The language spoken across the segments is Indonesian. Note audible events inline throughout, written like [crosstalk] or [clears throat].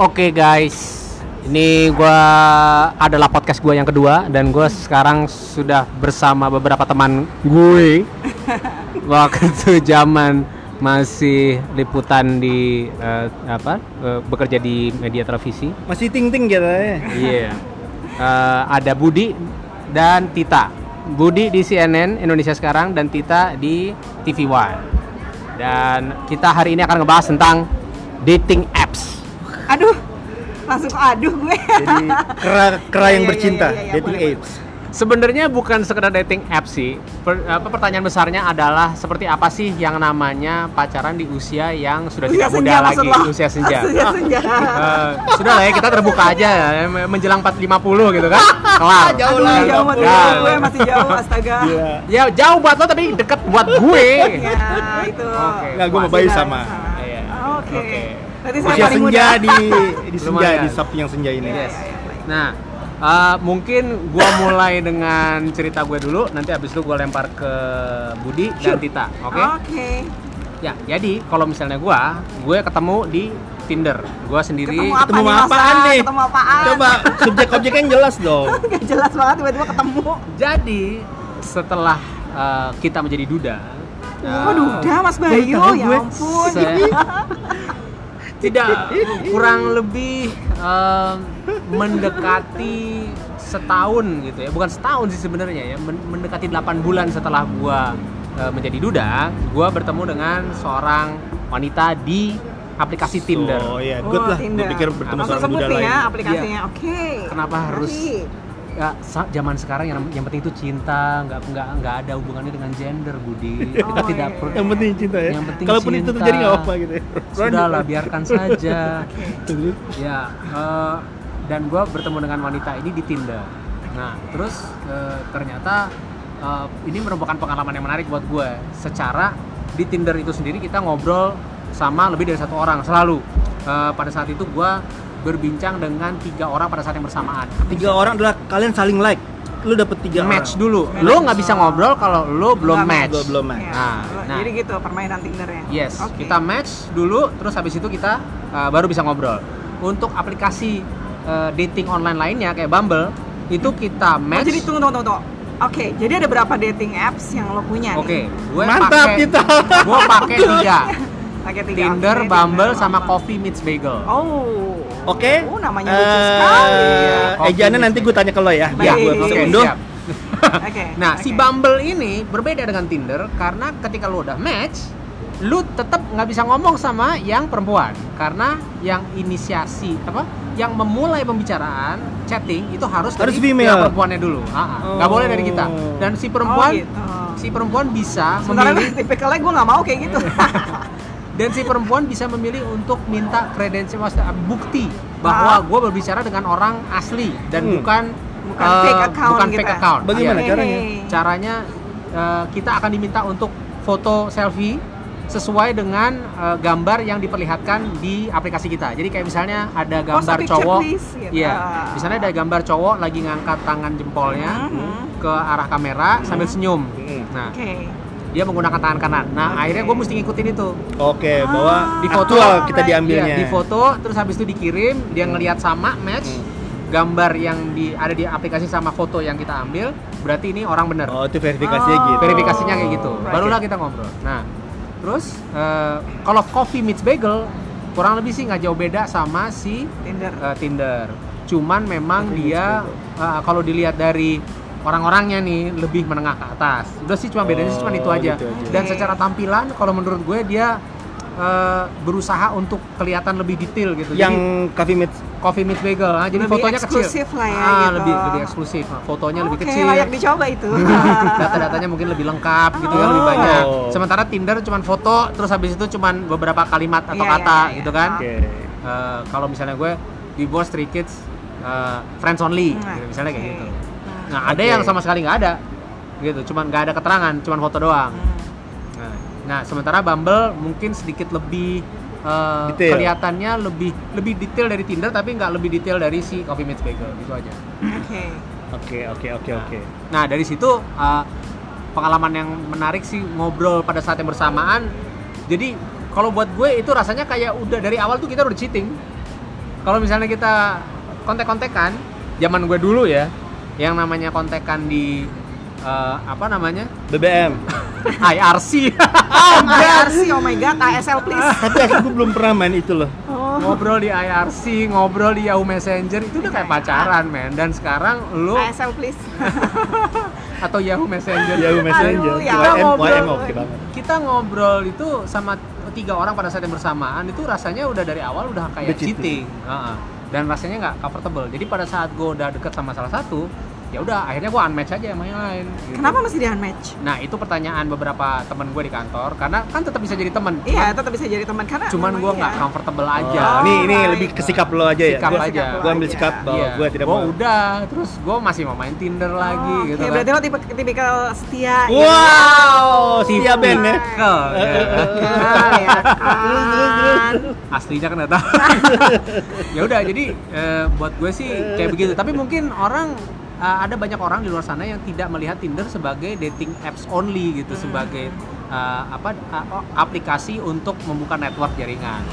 Oke guys, ini gua adalah podcast gua yang kedua dan gua sekarang sudah bersama beberapa teman gue [laughs] waktu zaman masih liputan di eh, apa eh, bekerja di media televisi. Masih ting-ting gitu ya. Iya. Eh, ada Budi dan Tita. Budi di CNN Indonesia sekarang dan Tita di TV One. Dan kita hari ini akan ngebahas tentang dating apps. Aduh, langsung aduh gue. Jadi kera kera yang Iya, iya, bercinta, iya, iya, dating boleh, apps. Sebenarnya bukan sekedar dating apps sih. Per- apa pertanyaan besarnya adalah seperti apa sih yang namanya pacaran di usia yang sudah Usia tidak senja muda lagi, lo? usia senja. [laughs] Usia senja. [laughs] Eh, sudah lah ya kita terbuka aja ya, menjelang 450 gitu kan. Kelar. [laughs] Jauh lah, jauh banget Ya. gue masih jauh, astaga. Gila. Ya jauh buat lo tapi deket buat gue. Ya, itu. Oke. Nggak, gue mau bayi lah, sama. Iya. Oke. Oke. Berarti saya Usia paling senja muda. di di [laughs] senja Lumayan. di Sabtu yang senja ini. Iya, Yes. iya, iya, baik. Nah, eh, mungkin gua mulai dengan cerita gue dulu, nanti abis itu gua lempar ke Budi dan Tita, oke? Oke. Ya, jadi kalau misalnya gua, gue ketemu di Tinder, gua sendiri. Ketemu apa Ketemu nih, apaan nih? Ketemu apaan? Coba subjek objeknya yang jelas dong. [laughs] Gak jelas banget tiba-tiba ketemu. Jadi setelah eh, kita menjadi duda, eh, Waduh, udah Mas Bayu, ya gue. ampun. saya- [laughs] tidak kurang lebih em, mendekati setahun gitu ya bukan setahun sih sebenarnya ya men- mendekati 8 bulan setelah gua eh, menjadi duda gua bertemu dengan seorang wanita di aplikasi Tinder Oh iya, good lah. Gue Tinder. pikir bertemu seorang muda nih lain. ya aplikasinya. Oke. Kenapa harus-. Ya zaman sekarang yang yang penting itu cinta nggak nggak nggak ada hubungannya dengan gender Budi [laughs] kita Oh, tidak iya, per- Yang penting cinta ya. Yang penting Kalaupun itu cinta. terjadi nggak apa-apa gitu ya. sudahlah biarkan saja [laughs] Terus? Ya, eh, dan gue bertemu dengan wanita ini di Tinder. Nah, terus eh, ternyata eh, ini merupakan pengalaman yang menarik buat gue. Secara di Tinder itu sendiri kita ngobrol sama lebih dari satu orang selalu. Eh, pada saat itu gue berbincang dengan tiga orang pada saat yang bersamaan. Tiga orang adalah kalian saling like. Lu dapet tiga match orang. dulu. Lo nggak bisa ngobrol kalau lo belum match. Gua belum match. Ya. Nah, nah. Jadi gitu permainan Tindernya. Yes, Oke. kita match dulu, terus habis itu kita uh, baru bisa ngobrol. Untuk aplikasi uh, dating online lainnya kayak Bumble, itu kita Oh, match. jadi tunggu tunggu tunggu. Oke, jadi ada berapa dating apps yang lo punya Oke, gue Mantap pakai, kita. Gue pakai [laughs] tiga. Pakai tiga. Tinder, Oke, Bumble, Tinder, sama Bumble. Coffee Meets Bagel. Oh. Oke. Oh, namanya lucu Eh, sekali. Kopi Ejaannya mix nanti gue tanya ke lo ya. Baik. Gue oke, unduh. siap. [laughs] Oke. Nah, si oke. Bumble ini berbeda dengan Tinder karena ketika lu udah match, lu tetap nggak bisa ngomong sama yang perempuan karena yang inisiasi apa, yang memulai pembicaraan chatting itu harus Harus dari female. perempuannya dulu, nggak Oh. boleh dari kita. Dan si perempuan, Oh, gitu. si perempuan bisa Sementara memilih [laughs] tipikalnya gue nggak mau kayak gitu. [laughs] dan si perempuan bisa memilih untuk minta kredensial maksudnya bukti bahwa Ah. gue berbicara dengan orang asli dan Hmm. bukan Bukan eh, fake account bukan gitu fake ya? account. Bagaimana Iya. caranya? caranya eh, kita akan diminta untuk foto selfie sesuai dengan eh, gambar yang diperlihatkan di aplikasi kita. Jadi kayak misalnya ada gambar picture cowok, gitu. iya, Ah. misalnya ada gambar cowok lagi ngangkat tangan jempolnya Mhm. ke arah kamera sambil senyum. Hmm. Nah, Oke. Dia menggunakan tangan kanan. Nah, Oke. akhirnya gue mesti ngikutin itu. Oke, Ah. bahwa Di foto, kita right. diambilnya. Iya, di foto terus habis itu dikirim, dia ngelihat sama match Hmm. gambar yang di ada di aplikasi sama foto yang kita ambil, berarti ini orang bener. Oh, itu verifikasinya Oh. gitu. Verifikasinya kayak gitu. Right. Barulah kita ngobrol. Nah, terus eh, kalau coffee meets bagel kurang lebih sih nggak jauh beda sama si Tinder. eh, Tinder. Cuman memang Coffee meets dia eh, kalau dilihat dari orang-orangnya nih lebih menengah ke atas. Udah sih cuma bedanya sih cuma itu Oh, aja. gitu aja. Dan secara tampilan kalau menurut gue dia eh, berusaha untuk kelihatan lebih detail gitu. Yang Jadi coffee meets coffee meets bagel, ah, jadi Lebih fotonya kecil. eksklusif lah ya, Ah, gitu. lebih lebih eksklusif. Nah, fotonya lebih Oke, kecil. layak dicoba itu. [laughs] Data-datanya mungkin lebih lengkap gitu ya, Oh. lebih banyak. Sementara Tinder cuma foto, terus habis itu cuma beberapa kalimat atau Iya, kata iya, iya. gitu kan. Oke. Eh, kalau misalnya gue di bos three kids eh, friends only Nah, gitu, misalnya kayak gitu Nah. nah ada yang sama sekali nggak ada gitu cuman nggak ada keterangan cuman foto doang Hmm. nah, nah sementara Bumble mungkin sedikit lebih Detail. kelihatannya lebih lebih detail dari Tinder tapi nggak lebih detail dari si Coffee Meets Bagel gitu aja Oke. Oke, oke, oke, oke. nah dari situ eh, pengalaman yang menarik sih ngobrol pada saat yang bersamaan jadi kalau buat gue itu rasanya kayak udah dari awal tuh kita udah cheating kalau misalnya kita kontek-kontekan, zaman gue dulu ya, yang namanya kontekan di eh, apa namanya BBM. IRC IRC, oh my god, ASL please. Tapi aku belum pernah main itu loh. Oh. ngobrol di IRC, ngobrol di Yahoo Messenger itu udah kayak pacaran men. Dan sekarang lu ASL please. [laughs] atau Yahoo Messenger Yahoo Messenger. Aduh, ya, YM, ngobrol. Kita ngobrol itu sama tiga orang pada saat yang bersamaan itu rasanya udah dari awal udah kayak cheating. cheating, Heeh. Dan rasanya nggak comfortable. Jadi pada saat gue udah deket sama salah satu, ya udah akhirnya gue unmatch aja yang main lain. gitu. Kenapa mesti di unmatch? Nah itu pertanyaan beberapa temen gue di kantor karena kan tetap bisa jadi temen. Iya, tetap bisa jadi teman karena Cuman gue iya. nggak comfortable aja. Oh, ini lebih ke sikap lo aja ya. Sikap aja. Gua ambil sikap bahwa Iya. gua tidak Gua mau. udah, terus gue masih mau main Tinder lagi Oh, gitu Oke, kan. berarti lo tipe tipikal setia. ya? Wow, setia band ya. Tipikal, ya. Ya, ya kan. aslinya kan tahu [laughs] ya udah jadi eh, buat gue sih kayak begitu tapi mungkin orang eh, ada banyak orang di luar sana yang tidak melihat Tinder sebagai dating apps only gitu sebagai eh, apa eh, aplikasi untuk membuka network jaringan.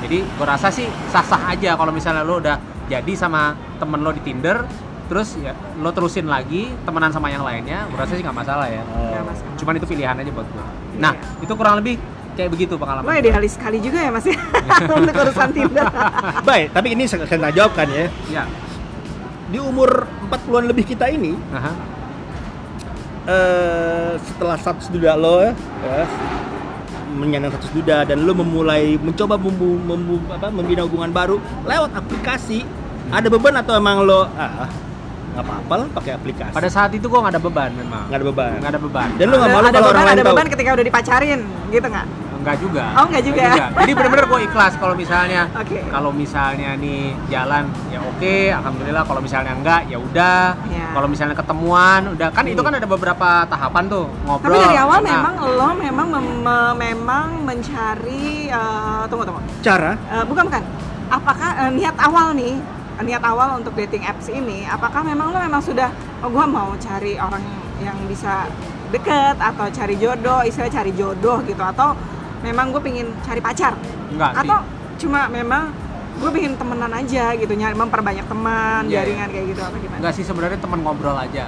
Jadi gue rasa sih sah-sah aja kalau misalnya lo udah jadi sama temen lo di Tinder terus ya lo terusin lagi temenan sama yang lainnya gue rasa sih nggak masalah ya. Masalah. cuman itu pilihan aja buat gue nah itu kurang lebih kayak begitu pengalaman Lo idealis sekali juga ya Mas ya? [laughs] Untuk urusan Tinder. Baik, tapi ini saya saya jawab kan ya. ya Di umur 40-an lebih kita ini, Aha. eh setelah status duda lo ya, ya, menyandang status duda dan lo memulai mencoba membu, membu- apa, membina hubungan baru lewat aplikasi, ada beban atau emang lo ah nggak apa-apa lah pakai aplikasi? Pada saat itu gua nggak ada beban memang. nggak ada beban. Nggak ada beban. Dan lu nggak malu ada kalau orang beban, lain ada tahu? beban ketika udah dipacarin, gitu nggak? Nggak juga. Oh, nggak juga. Jadi bener-bener gue ikhlas kalau misalnya [laughs] Oke. kalau misalnya nih jalan ya oke, alhamdulillah. Kalau misalnya enggak ya udah. Ya. Kalau misalnya ketemuan udah kan itu kan ada beberapa tahapan tuh ngobrol. Tapi dari awal Nah, memang lo memang mem- me- memang mencari eh, tunggu tunggu. Cara Eh, bukan bukan. Apakah eh, niat awal nih niat awal untuk dating apps ini apakah memang lo memang sudah oh gua mau cari orang yang bisa deket atau cari jodoh istilah cari jodoh gitu atau memang gue pingin cari pacar enggak sih. atau cuma memang gue pingin temenan aja gitu nyari memperbanyak teman Iya, jaringan kayak gitu apa gimana Enggak sih sebenarnya teman ngobrol aja.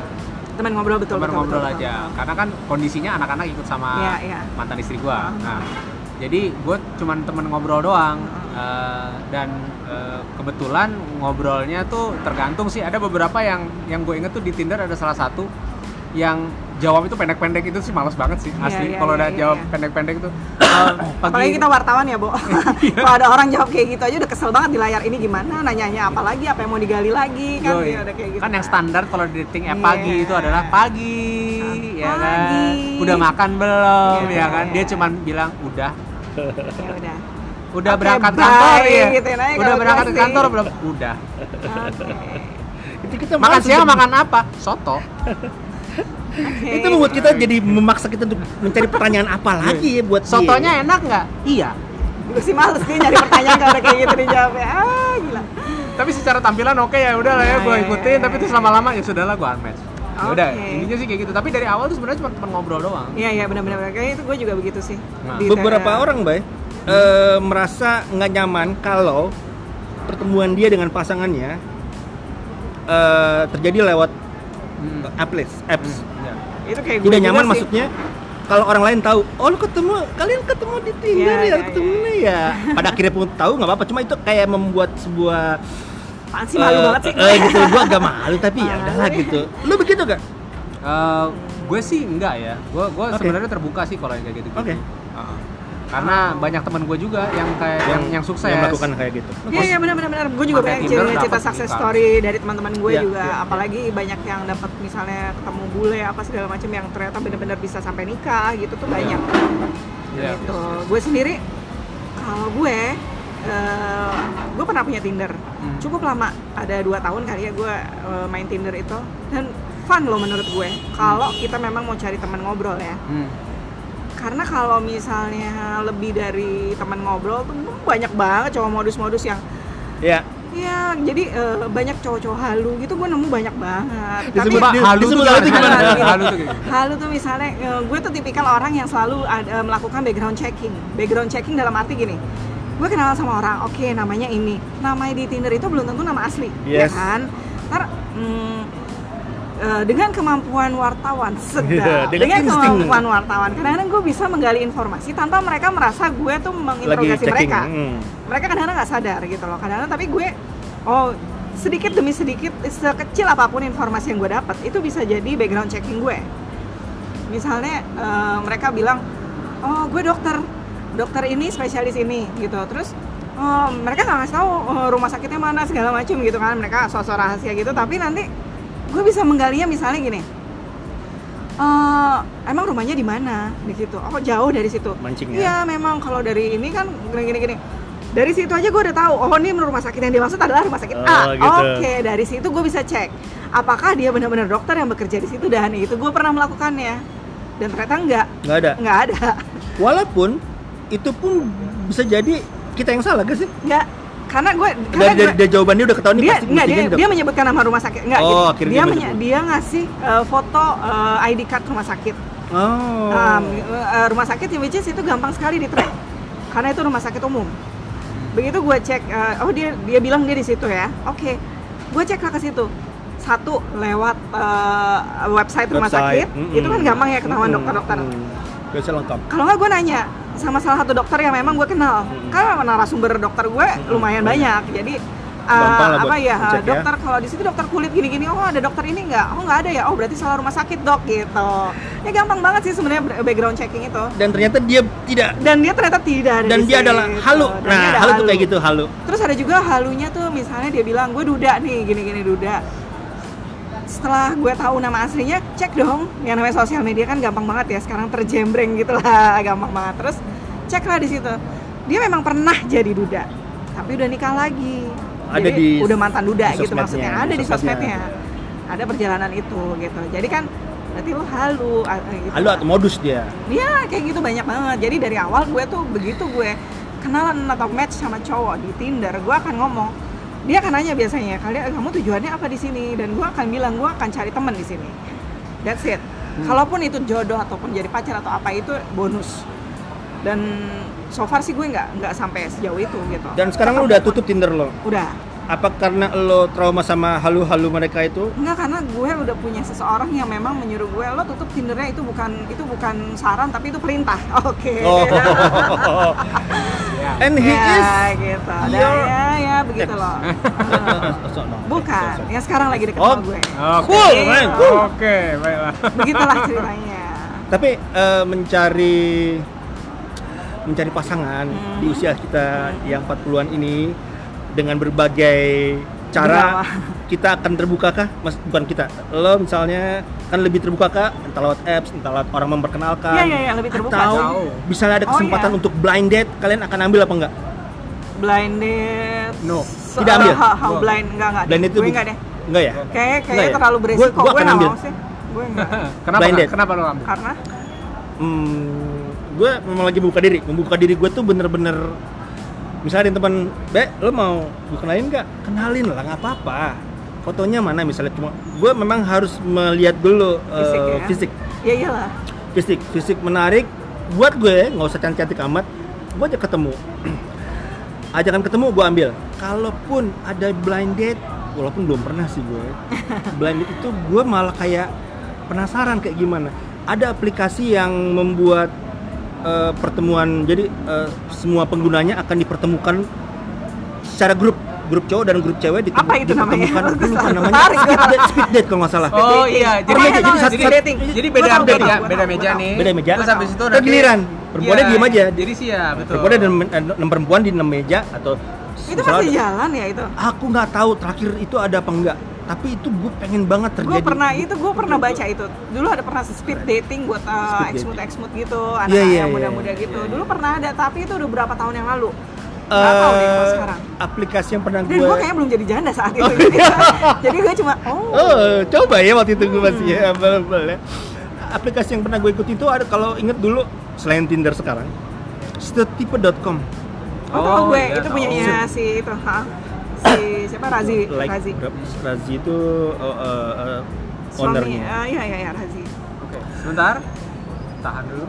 teman ngobrol betul teman ngobrol betul, aja. betul. Karena kan kondisinya anak-anak ikut sama Iya, iya. mantan istri gua. Ah. Nah, jadi gue cuman temen ngobrol doang Eh, dan eh, kebetulan ngobrolnya tuh tergantung sih ada beberapa yang yang gue inget tuh di Tinder ada salah satu yang jawab itu pendek-pendek itu sih males banget sih Iya, asli iya, kalau iya, udah iya, jawab iya. pendek-pendek itu [coughs] eh, apalagi kita wartawan ya, Bo. [laughs] Kalau ada orang jawab kayak gitu aja udah kesel banget di layar ini gimana, nanyanya apa lagi, apa yang mau digali lagi kan Yoi. ya, udah kayak gitu. kan yang standar kalau di dating app Iya. pagi itu adalah pagi ya kan Pagi. udah makan belum Iya, ya kan iya. dia cuman bilang udah Ya udah. Udah Oke, berangkat bye, kantor ya gitu ya, udah berangkat ke kantor belum udah Oke. itu kita makan siang untuk- makan apa soto Oke. itu membuat kita jadi memaksa kita untuk mencari pertanyaan apa lagi ya buat dia. sotonya enak nggak iya Gue sih males dia nyari pertanyaan kalau kayak gitu dijawabnya. Ah, gila. tapi secara tampilan oke ya udah lah ya Iya, gue iya, ikutin iya, tapi iya. terus lama-lama ya sudahlah gue unmatch ya udah Oke. intinya sih kayak gitu tapi dari awal tuh sebenarnya cuma teman ngobrol doang Iya, iya benar-benar. Kayak itu gue juga begitu sih. Nah. Beberapa orang bay eh, merasa nggak nyaman kalau pertemuan dia dengan pasangannya eh, terjadi lewat Hmm. apps apps Hmm, ya. itu kayak tidak nyaman sih. maksudnya kalau orang lain tahu oh lu ketemu kalian ketemu di Tinder Iya, ya iya, ketemu ya pada akhirnya pun tahu nggak apa-apa cuma itu kayak membuat sebuah Apaan sih malu eh, banget sih. eh, gitu gua agak malu tapi ya udahlah gitu lu begitu gak Eh, gue sih enggak ya gue gue Oke. sebenarnya terbuka sih kalau yang kayak gitu Oke. Karena banyak teman gue juga yang kayak yang yang sukses yang melakukan kayak gitu Iya iya benar benar benar. Gue juga banyak cerita, success nikah. story dari teman-teman gue Iya, juga. iya. Apalagi banyak yang dapat misalnya ketemu bule apa segala macam yang ternyata benar-benar bisa sampai nikah gitu tuh banyak. Iya. Gitu. Gue sendiri kalau gue eh, gue pernah punya Tinder. Hmm. Cukup lama, ada dua tahun kali ya gue eh, main Tinder itu dan fun loh menurut gue. Kalau kita memang mau cari teman ngobrol ya. Hmm. Karena kalau misalnya lebih dari teman ngobrol tuh banyak banget cowok modus-modus yang ya Iya, jadi eh, banyak cowok-cowok halu gitu gue nemu banyak banget. Disebut- Mbak, di- halu tuh disebut halu tuh gimana? Halu gini. Halu tuh gitu. halu tuh misalnya eh, gue tuh tipikal orang yang selalu ada, melakukan background checking. Background checking dalam arti gini. gue kenal sama orang oke namanya ini namanya di Tinder itu belum tentu nama asli ya Yes. kan ntar mm, eh, dengan kemampuan wartawan. [laughs] Iya, sedap dengan kemampuan wartawan. Kadang-kadang gue bisa menggali informasi tanpa mereka merasa gue tuh menginterogasi mereka. Hmm. mereka kadang-kadang nggak sadar gitu loh. Kadang-kadang tapi gue oh sedikit demi sedikit sekecil apa pun informasi yang gue dapat itu bisa jadi background checking gue misalnya eh, mereka bilang oh gue dokter. Dokter ini spesialis ini gitu. Terus oh, mereka nggak ngasih tahu oh, rumah sakitnya mana segala macam gitu kan. Mereka sosok rahasia gitu. Tapi nanti gue bisa menggalinya misalnya gini "Eh, emang rumahnya di mana di situ oh jauh dari situ Mancing ya. Iya memang kalau dari ini kan gini gini gini. Dari situ aja gue udah tahu. Oh ini rumah sakit yang dimaksud adalah rumah sakit A. Oh, gitu. Oke dari situ gue bisa cek apakah dia benar-benar dokter yang bekerja di situ dan itu gue pernah melakukannya. Dan ternyata enggak, nggak ada enggak ada, walaupun itu pun bisa jadi kita yang salah gak sih enggak. Karena gue, karena dari, dari, gue, dari jawabannya udah ketahuan dia pasti enggak dia, dia menyebutkan nama rumah sakit. Enggak Oh, gitu. dia dia menye- dia ngasih eh, foto eh, ID card rumah sakit. Oh. Um, eh, rumah sakit yang which is itu gampang sekali di track. Karena itu rumah sakit umum. Begitu gue cek eh, oh dia dia bilang dia di situ ya. Oke gue cek ke situ. Satu lewat eh, website rumah Website. sakit. Mm-mm. itu kan gampang ya ketahuan Mm-mm. dokter-dokter. Mm. biasa lengkap. Kalau nggak gue nanya sama salah satu dokter yang memang gue kenal. Mm-mm. kan narasumber dokter gue lumayan banyak. jadi uh, apa ya ya. dokter kalau di situ dokter kulit gini-gini oh ada dokter ini nggak? Oh nggak ada ya. Oh berarti salah rumah sakit dok gitu. Ya gampang banget sih sebenarnya background checking itu. Dan ternyata dia tidak dan dia ternyata tidak ada dan di dia situ. adalah halu. Dia nah ada halu tuh kayak gitu halu. Terus ada juga halunya tuh misalnya dia bilang gue duda nih gini-gini duda setelah gue tahu nama aslinya cek dong. Yang namanya sosial media kan gampang banget ya sekarang terjembreng gitu lah [laughs] gampang banget. Terus cek lah di situ. Dia memang pernah jadi duda tapi udah nikah lagi. Ada Jadi, di udah mantan duda di gitu maksudnya. ada di di sosmednya. ada perjalanan itu gitu. Jadi kan berarti lu halu ah, gitu halu atau modus dia? Dia kayak gitu banyak banget. Jadi dari awal gue tuh begitu gue kenalan atau match sama cowok di Tinder, gue akan ngomong. Dia akan nanya biasanya, kalian kamu tujuannya apa di sini? Dan gue akan bilang gue akan cari teman di sini. That's it. Hmm. Kalaupun itu jodoh ataupun jadi pacar atau apa itu bonus. Dan so far sih gue nggak nggak sampai sejauh itu gitu. dan sekarang lu udah tutup Tinder lo Udah. Apa karena lo trauma sama halu-halu mereka itu Enggak karena gue udah punya seseorang yang memang menyuruh gue lo tutup Tindernya itu bukan itu bukan saran tapi itu perintah. [laughs] Oke. oh Ya. [laughs] and he is ya gitu your ya ya begitu loh [laughs] bukan So, so. yang sekarang lagi deket Oh. sama gue Oke. Cool, man. Cool. Oke, baiklah. begitulah ceritanya tapi eh, mencari mencari pasangan Hmm. di usia kita yang 40-an ini dengan berbagai cara Drama. kita akan terbukakah mas bukan kita lo misalnya kan lebih terbukakah entah lewat apps entah lewat orang memperkenalkan Iya, iya, iya, lebih terbuka. atau Jauh. misalnya ada Oh, kesempatan iya. untuk blind date kalian akan ambil apa enggak blind date No. Tidak ambil? how, how blind enggak enggak blind date itu enggak deh enggak ya kayak kayaknya ya? terlalu beresiko gue akan nggak ambil. mau sih gue enggak [laughs] Kenapa? Blind nggak? date. Kenapa lo ambil? karena hmm, gue memang lagi membuka diri membuka diri gue tuh bener-bener misalnya ada teman be lo mau gue kenalin nggak? Kenalin lah nggak apa-apa. Fotonya mana? Misalnya cuma gue memang harus melihat dulu eh, Fisik ya? fisik. Ya iyalah. Fisik fisik menarik. Buat gue nggak usah cantik-cantik amat. Gue aja ketemu. [clears throat] Ajakan ketemu gue ambil. Kalaupun ada blind date walaupun belum pernah sih gue [laughs] blind date itu gue malah kayak penasaran kayak gimana. Ada aplikasi yang membuat eh, pertemuan jadi eh, semua penggunanya akan dipertemukan secara grup grup cowok dan grup cewek ditemu- Apa itu namanya? gue lupa [laughs] namanya speed date, speed date kalau nggak salah Oh iya, jadi Pernah jadi tau nggak satu- speed dating? Jadi beda tahu, beda beda tahu, meja nih. Beda meja. Terus habis itu Udah giliran. Perempuannya diem aja. Jadi sih ya, betul. Perempuan dan enam perempuan di enam meja atau itu masih jalan ya itu Aku nggak tahu terakhir itu ada apa enggak. Tapi itu gue pengen banget gue terjadi. pernah itu gue pernah baca itu dulu ada pernah speed dating buat uh, Speed exmut exmut gitu anak Iya, iya, yang iya, muda-muda iya, gitu iya. dulu pernah ada tapi itu udah berapa tahun yang lalu Eh, tahu deh kalau sekarang aplikasi yang pernah dan gue gue kayaknya belum jadi janda saat itu [laughs] jadi gue cuma oh, Oh, coba ya waktu itu gue masih ya, abal-abal ya. Aplikasi yang pernah gue ikuti itu ada kalau inget dulu selain Tinder sekarang, stetipe.com. oh, tahu gue iya, itu tahu. punyanya si itu ha? siapa? Razi. Like, Razi. Razi itu uh, uh, uh, ownernya. Uh, iya iya iya Razi. Oke okay. sebentar. Tahan dulu.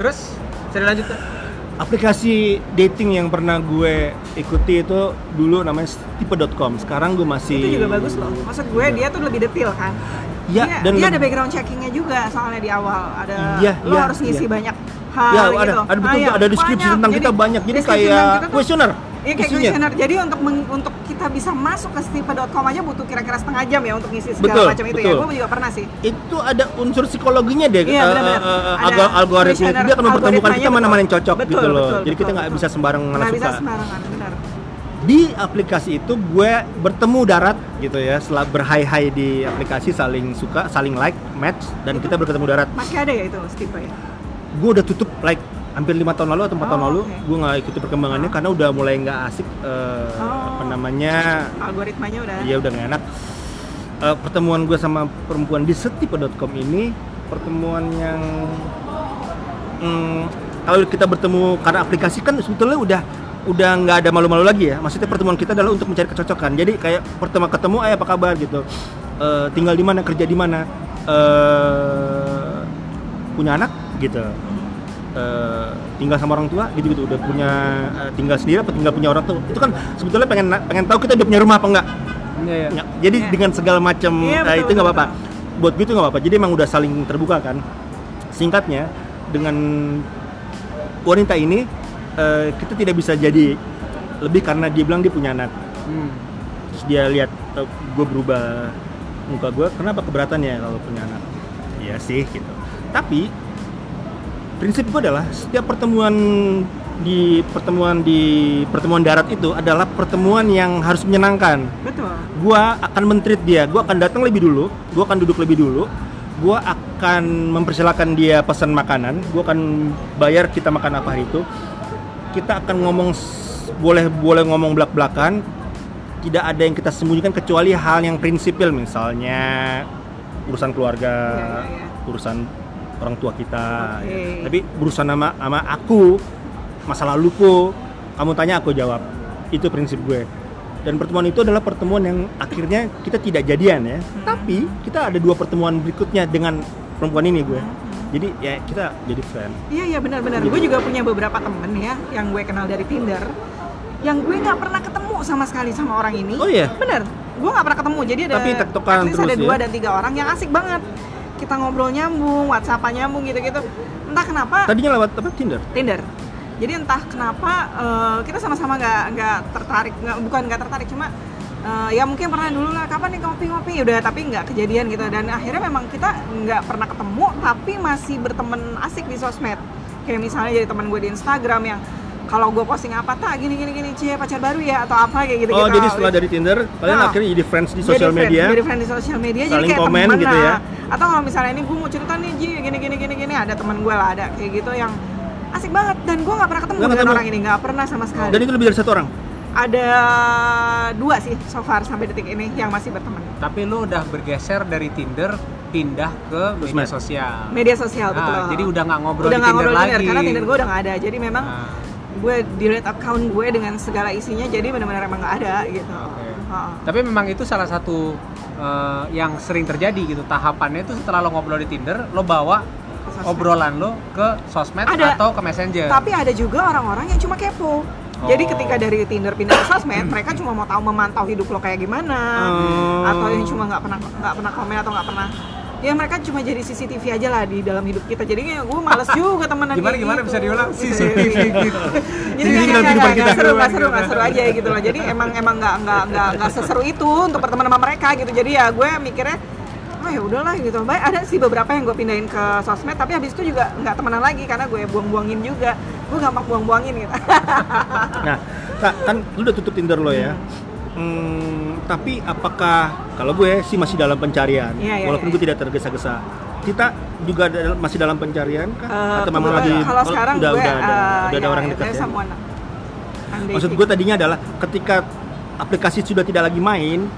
Terus, saya lanjut aplikasi dating yang pernah gue ikuti itu dulu namanya tipe.com sekarang gue masih itu juga bagus loh. Maksud gue dia tuh lebih detail kan? Iya, dia, dan dia ada background checkingnya juga soalnya di awal. Ada Iya, lo iya, harus ngisi iya. banyak hal ya gitu ada ada betul Ah, iya, ada deskripsi banyak. tentang kita banyak. Jadi kayak kuesioner Iya kayak questionnaire. Jadi untuk meng- untuk kita bisa masuk ke stipe.com aja butuh kira-kira setengah jam ya untuk ngisi segala Betul, macam itu ya. betul. Gue juga pernah sih. itu ada unsur psikologinya deh Iya, eh, benar-benar. eh, eh, Ada algo- algoritma itu dia akan mempertemukan kita algoritmanya mana-mana yang cocok Betul, gitu loh betul, jadi kita betul, nggak betul. bisa sembarang mana Nggak bisa suka sembarangan, benar. di aplikasi itu gue bertemu darat gitu ya setelah berhai-hai di aplikasi saling suka saling like match dan kita berketemu darat Masih ada ya itu stipe ya? gue udah tutup like hampir lima tahun lalu atau empat Oh, tahun lalu oke. gue nggak ikuti perkembangannya Oh. karena udah mulai nggak asik eh, Oh. Namanya Algoritmanya udah. Iya udah gak enak. Eh, pertemuan gue sama perempuan di setipe.com ini pertemuan yang hmm, kalau kita bertemu karena aplikasi kan sebetulnya udah udah nggak ada malu-malu lagi ya. Maksudnya pertemuan kita adalah untuk mencari kecocokan. Jadi kayak pertama ketemu, ayah apa kabar gitu. Eh, tinggal di mana, kerja di mana, eh, punya anak gitu. Eh, tinggal sama orang tua gitu-gitu udah punya eh, tinggal sendiri apa tinggal punya orang tua itu kan sebetulnya pengen pengen tahu kita udah punya rumah apa enggak Iya, iya. Ya, jadi Iya. dengan segala macam eh, betul, itu nggak apa-apa. Buat gue itu nggak apa-apa. Jadi emang udah saling terbuka kan. Singkatnya dengan wanita ini eh, kita tidak bisa jadi lebih karena dia bilang dia punya anak. Hmm. Terus dia lihat gue berubah muka gue, kenapa keberatan ya kalau punya anak? Iya sih gitu. Tapi prinsip gue adalah setiap pertemuan di pertemuan di pertemuan darat itu adalah pertemuan yang harus menyenangkan. Betul. gua akan mentreat dia. Gua akan datang lebih dulu. Gua akan duduk lebih dulu. Gua akan mempersilahkan dia pesan makanan. Gua akan bayar kita makan apa hari itu. Kita akan ngomong boleh boleh ngomong belak belakan tidak ada yang kita sembunyikan kecuali hal yang prinsipil misalnya urusan keluarga Iya, iya, iya. urusan orang tua kita Oke. ya. tapi berurusan sama sama aku masa laluku kamu tanya aku jawab itu prinsip gue dan pertemuan itu adalah pertemuan yang akhirnya kita tidak jadian ya Hmm. tapi kita ada dua pertemuan berikutnya dengan perempuan ini gue jadi ya kita jadi friend Iya iya benar-benar. Gitu. Gue juga punya beberapa temen ya yang gue kenal dari Tinder, yang gue nggak pernah ketemu sama sekali sama orang ini. oh iya Bener, gue nggak pernah ketemu. Jadi ada Tapi terus ada ya? dua dan tiga orang yang asik banget. Kita ngobrol nyambung, WhatsApp nyambung gitu-gitu. Entah kenapa tadinya lewat apa? Tinder? Tinder. Jadi entah kenapa eh, kita sama-sama nggak nggak tertarik, nggak bukan nggak tertarik cuma eh, ya mungkin pernah dulu lah kapan nih ngopi-ngopi? Udah tapi nggak kejadian gitu. Dan akhirnya memang kita nggak pernah ketemu tapi masih berteman asik di sosmed. Kayak misalnya jadi teman gue di Instagram yang kalau gue posting apa tak gini gini gini cie pacar baru ya atau apa kayak gitu oh jadi setelah dari Tinder kalian Nah. akhirnya jadi friends di sosial media jadi friend di sosial media jadi kayak komen temen gitu ya? lah. atau kalau misalnya ini gue mau cerita nih Ji gini gini gini gini ada teman gue lah ada kayak gitu yang asik banget dan gue nggak pernah ketemu Nggak dengan ketemu? orang ini nggak pernah sama sekali dan itu lebih dari satu orang ada dua sih so far sampai detik ini yang masih berteman Tapi lu udah bergeser dari Tinder pindah ke media sosial. media sosial Nah, betul jadi udah nggak ngobrol udah di nggak Tinder ngobrol lagi. Tinder karena Tinder gue udah nggak ada jadi memang Nah, gue delete account gue dengan segala isinya jadi benar-benar emang nggak ada gitu. Ha-ha. Tapi memang itu salah satu eh, yang sering terjadi gitu. Tahapannya itu setelah lo ngobrol di Tinder, lo bawa obrolan lo ke sosmed Ada. atau ke Messenger. Tapi ada juga orang-orang yang cuma kepo. Jadi Oh. ketika dari Tinder pindah ke sosmed, [clears throat] mereka cuma mau tahu memantau hidup lo kayak gimana, Oh. atau yang cuma nggak pernah nggak pernah komen atau nggak pernah ya mereka cuma jadi CCTV aja lah di dalam hidup kita jadi kayak gue males juga temenan Gimana, kayak gimana? gitu. Bisa diulang? CCTV gitu. jadi Ini nggak nggak nggak kita. seru nggak seru nggak seru aja gitu loh jadi emang emang nggak nggak nggak nggak seseru itu untuk berteman sama mereka gitu jadi ya gue mikirnya oh ya udahlah gitu baik ada sih beberapa yang gue pindahin ke sosmed tapi habis itu juga nggak temenan lagi karena gue buang-buangin juga gue gampang buang-buangin gitu Nah, kan lu udah tutup Tinder lo ya. Hmm, tapi apakah kalau gue sih masih dalam pencarian, Iya, iya, walaupun iya. gue tidak tergesa-gesa. Kita juga masih dalam pencarian kah? Eh, Atau memang lagi kalau sekarang udah, gue udah, ada, eh, udah ada ya, orang dekat there's ya? Maksud gue tadinya adalah ketika aplikasi sudah tidak lagi main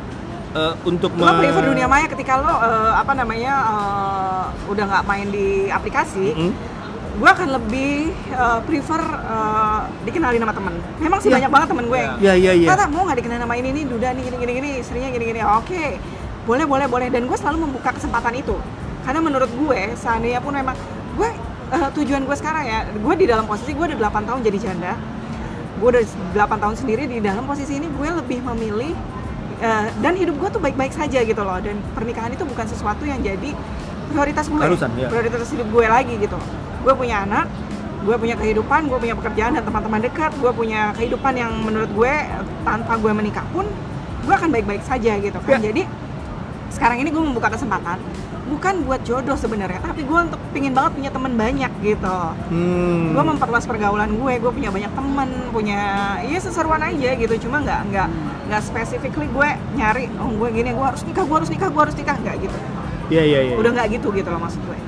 eh, untuk lo prefer dunia maya ketika lo eh, apa namanya eh, udah nggak main di aplikasi Mm-mm. Gue akan lebih eh, prefer eh, dikenalin sama temen. Memang sih Iya. banyak banget temen gue. Yang Iya iya iya. Tata mau nggak dikenalin sama ini nih Duda nih gini gini gini istrinya gini gini. Oke boleh boleh boleh. Dan gue selalu membuka kesempatan itu. Karena menurut gue seandainya pun memang gue eh, tujuan gue sekarang ya gue di dalam posisi gue udah 8 tahun jadi janda. Gue udah 8 tahun sendiri di dalam posisi ini gue lebih memilih eh, dan hidup gue tuh baik-baik saja gitu loh. Dan pernikahan itu bukan sesuatu yang jadi prioritas gue. Harusan, ya. prioritas hidup gue lagi gitu gue punya anak gue punya kehidupan gue punya pekerjaan dan teman-teman dekat gue punya kehidupan yang menurut gue tanpa gue menikah pun gue akan baik-baik saja gitu kan Ya. jadi sekarang ini gue membuka kesempatan bukan buat jodoh sebenarnya tapi gue untuk pingin banget punya teman banyak gitu Hmm. gue memperluas pergaulan gue gue punya banyak temen punya iya seseruan aja gitu cuma nggak nggak nggak specifically gue nyari oh gue gini gue harus nikah gue harus nikah gue harus nikah nggak gitu Iya iya iya. udah nggak gitu gitu loh maksud gue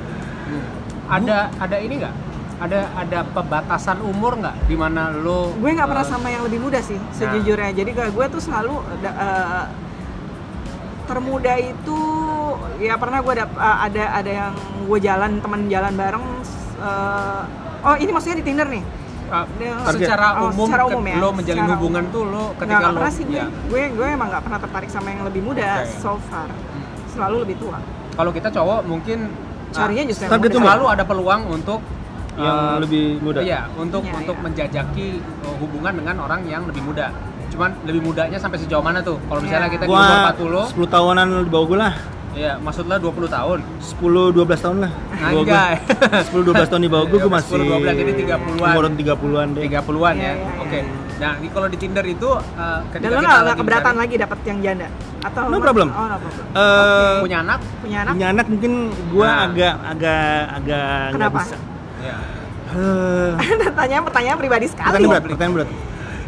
ada ada ini nggak? Ada ada pembatasan umur nggak? Di mana lo gue nggak pernah eh, sama yang lebih muda sih sejujurnya. Jadi kayak gue tuh selalu eh, termuda itu ya pernah gue dap- eh, ada ada yang gue jalan teman jalan bareng eh, oh ini maksudnya di Tinder nih? Dia- secara Oh, umum secara umum ya, lo menjalin secara hubungan umum. tuh lo ketika nggak lo pernah sih gue. ya. gue gue emang nggak pernah tertarik sama yang lebih muda Oke. so far. Selalu lebih tua. Kalau kita cowok mungkin carinya justru yang Target muda. umur. selalu ada peluang untuk yang eh, lebih muda. Iya, untuk Iya, untuk iya. menjajaki uh, hubungan dengan orang yang lebih muda. Cuman lebih mudanya sampai sejauh mana tuh? Kalau misalnya Iya. kita di umur Gua 40, 10 tahunan di bawah gue lah. ya maksudnya 20 tahun. 10 12 tahun lah. Anjay. 10 12 tahun di bawah gue, gue Iya, masih 10, 12, jadi 30-an. Umuran 30-an deh. 30-an Iya, ya. iya, Oke. Nah, ini kalau di Tinder itu uh, dan ketika lo kita nggak keberatan mencari- lagi dapat yang janda atau No lo- problem. oh no problem Eh, punya anak? punya anak punya anak mungkin gue Nah. agak agak agak Kenapa? bisa. Ya. Eh, [laughs] pertanyaan pertanyaan pribadi sekali pertanyaan berat, pertanyaan berat.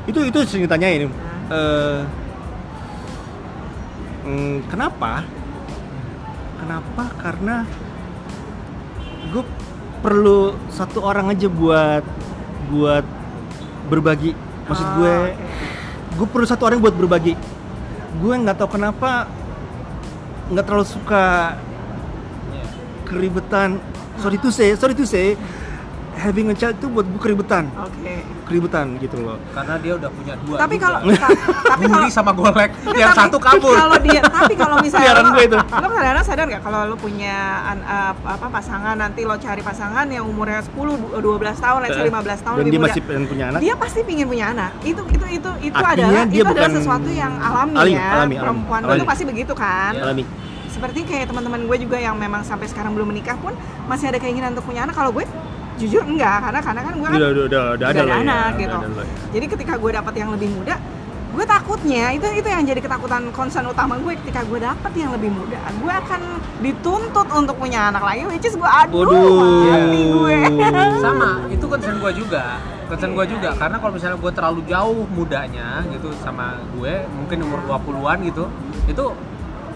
Itu itu sering ditanyain. Nah. Eh, mm, kenapa? Kenapa? Karena gue perlu satu orang aja buat buat berbagi. Maksud gue, gue perlu satu orang buat berbagi. Gue nggak tahu kenapa nggak terlalu suka keribetan. Sorry to say, sorry to say, having a child itu buat gue keribetan, oke keribetan gitu loh. Karena dia udah punya dua. tapi kalau ta- tapi [laughs] kalau sama golek, yang Tapi satu kabur. kalau dia tapi kalau misalnya lo, gue itu. lo kadang-kadang sadar nggak kalau lo punya an- uh, apa pasangan nanti lo cari pasangan yang umurnya 10 du- 12 tahun let's say 15 tahun Dan lebih dia muda masih pengen punya anak. dia pasti pingin punya anak itu itu itu itu Artinya adalah dia itu adalah bukan- sesuatu yang alami, Alami, ya alami, alami, perempuan alami. itu pasti begitu kan Iya. Alami. seperti kayak teman-teman gue juga yang memang sampai sekarang belum menikah pun masih ada keinginan untuk punya anak kalau gue jujur enggak karena karena kan gue kan Udah, udah, udah, udah ada udah lah ya, anak udah gitu ada lah ya. jadi ketika gue dapet yang lebih muda gue takutnya itu itu yang jadi ketakutan concern utama gue ketika gue dapet yang lebih muda gue akan dituntut untuk punya anak lagi which is gue aduh Waduh. mati gue [laughs] sama itu concern gue juga concern gue juga karena kalau misalnya gue terlalu jauh mudanya gitu sama gue mungkin umur 20-an gitu itu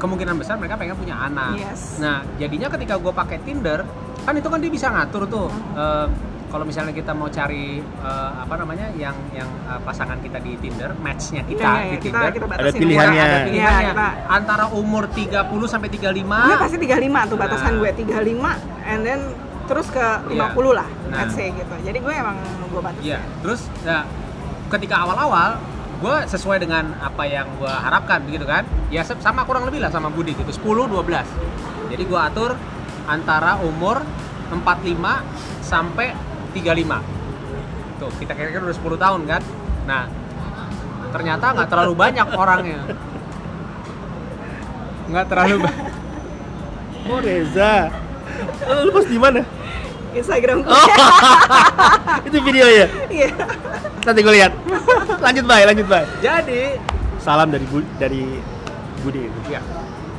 kemungkinan besar mereka pengen punya anak Yes. nah jadinya ketika gue pakai Tinder kan itu kan dia bisa ngatur tuh eh, kalau misalnya kita mau cari eh, apa namanya yang yang eh, pasangan kita di Tinder matchnya kita Iya, iya, di kita Tinder kita Ada batasin pilihannya. umur. ada pilihannya Iya, kita- antara umur 30 sampai 35 gue pasti 35 tuh batasan Nah. gue 35 and then terus ke 50 Iya. lah Nah. let's say gitu jadi gue emang gue batasin Iya, terus ya, ketika awal-awal gue sesuai dengan apa yang gue harapkan begitu kan? Ya sama kurang lebih lah sama Budi gitu 10 12 jadi gue atur antara umur 45 sampai 35 tuh kita kira-kira udah 10 tahun kan? Nah ternyata nggak terlalu banyak [laughs] orangnya. Nggak terlalu banyak [laughs] Oh Reza, lu pas di mana? Instagram gue Oh. [laughs] itu video ya? iya Nanti gue lihat. [laughs] Lanjut bay, lanjut bay. jadi Salam dari Bu, dari Budi. ya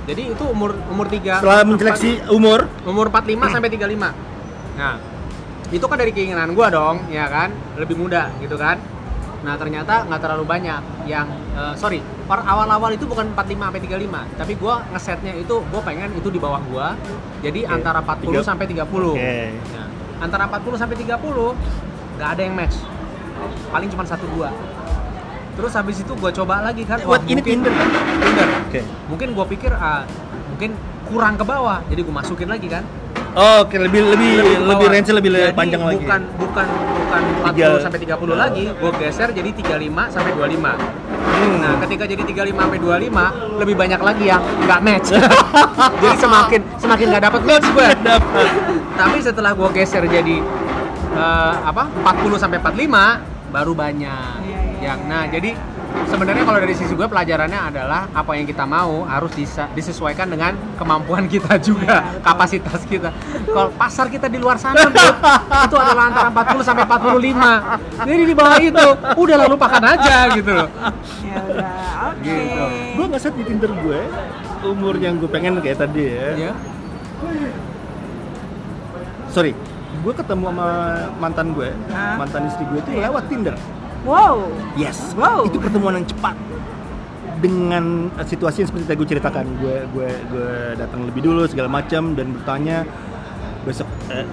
jadi itu umur umur 3 Setelah menyeleksi umur, umur 45 sampai 35. Nah, itu kan dari keinginan gua dong, ya kan? Lebih muda gitu kan. Nah, ternyata nggak terlalu banyak yang eh, sorry, per awal-awal itu bukan 45 sampai 35, tapi gua ngesetnya itu gua pengen itu di bawah gua. Jadi Oke. antara 40 Tiga- sampai 30. Oke. Nah, antara 40 sampai 30 nggak ada yang match. Paling cuma satu dua. Terus habis itu gua coba lagi kan. What, ini mungkin- Tinder kan? Tinder. Oke. Mungkin gua pikir ah, mungkin kurang ke bawah, jadi gua masukin lagi kan Oh, oke lebih lebih lebih, ke bawah. range lebih Jadi panjang lagi. bukan bukan bukan bukan 40 Tiga. sampai 30 lagi, gue geser jadi 35 sampai 25. Hmm. Nah, ketika jadi 35 sampai 25, lebih banyak lagi yang nggak match. [laughs] jadi semakin semakin nggak dapat match gue. Tapi setelah gue geser jadi eh, apa 40 sampai 45 baru banyak. Iya, iya, yang nah jadi sebenarnya kalau dari sisi gue pelajarannya adalah apa yang kita mau harus disa- disesuaikan dengan kemampuan kita juga, Iya, betul. kapasitas kita. Kalau pasar kita di luar sana Bud, itu adalah antara 40 sampai 45. Jadi di bawah itu udah lalu lupakan aja gitu loh. Ya udah, oke. Gitu. gue nggak set di Tinder gue umur yang gue pengen kayak tadi ya. Ya. Sorry, gue ketemu sama mantan gue, Hah? mantan istri gue itu lewat Tinder. Wow. Yes. Wow. Itu pertemuan yang cepat dengan eh, situasi yang seperti tadi gue ceritakan. Gue gue gue datang lebih dulu segala macam dan bertanya besok eh,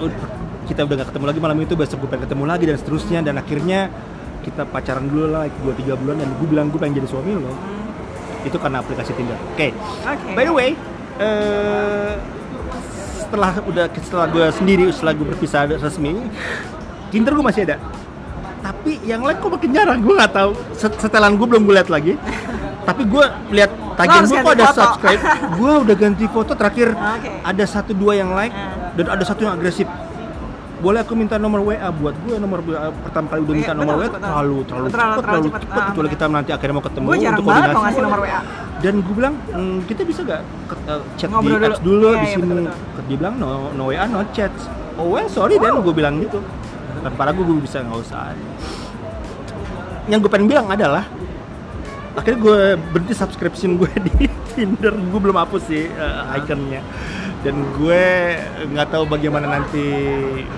kita udah gak ketemu lagi malam itu besok gue pengen ketemu lagi dan seterusnya dan akhirnya kita pacaran dulu lah like, dua tiga bulan dan gue bilang gue pengen jadi suami lo itu karena aplikasi Tinder. Oke. Oke. By the way, eh, setelah udah setelah gue sendiri setelah gue berpisah resmi, Tinder gue masih ada. Tapi yang lain kok makin jarang, gue nggak tahu. Set- Setelan gue belum gue lihat lagi. Tapi gue lihat tagihan gue kok ada foto. subscribe. gue udah ganti foto terakhir. [laughs] Oke. Ada satu dua yang like Hmm. dan ada satu yang agresif. Boleh aku minta nomor WA buat gue nomor WA pertama kali udah Iya, minta nomor betul, WA betul. terlalu terlalu Terlalu- cepat terlalu cepat. kecuali kita nanti akhirnya mau ketemu Gue jarang untuk banget koordinasi mau ngasih nomor WA. dan gue bilang "Hmm, kita bisa gak ke- eh, chat Ngobrol di dulu. apps dulu Iya, di iya, sini betul-betul. dia bilang no no WA no chat oh well sorry dan gue bilang gitu tanpa ragu gue bisa nggak usah yang gue pengen bilang adalah akhirnya gue berhenti subscription gue [laughs] di Tinder gue belum hapus sih eh, ikonnya dan gue nggak tahu bagaimana nanti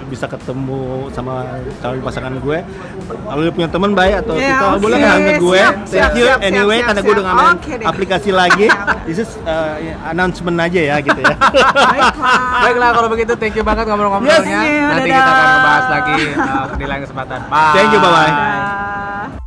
bisa ketemu sama calon pasangan gue kalau lu punya teman baik atau Ya, kita oke. boleh nggak ke gue Siap, thank siap, you siap, anyway siap, karena gue udah Oke deh. aplikasi lagi this is uh, announcement aja ya gitu ya Baiklah. Baiklah kalau begitu thank you banget ngobrol-ngobrolnya. Yes. Nanti Dadah. kita akan membahas lagi uh, di lain kesempatan. Bye. Thank you, bye-bye. Dadah.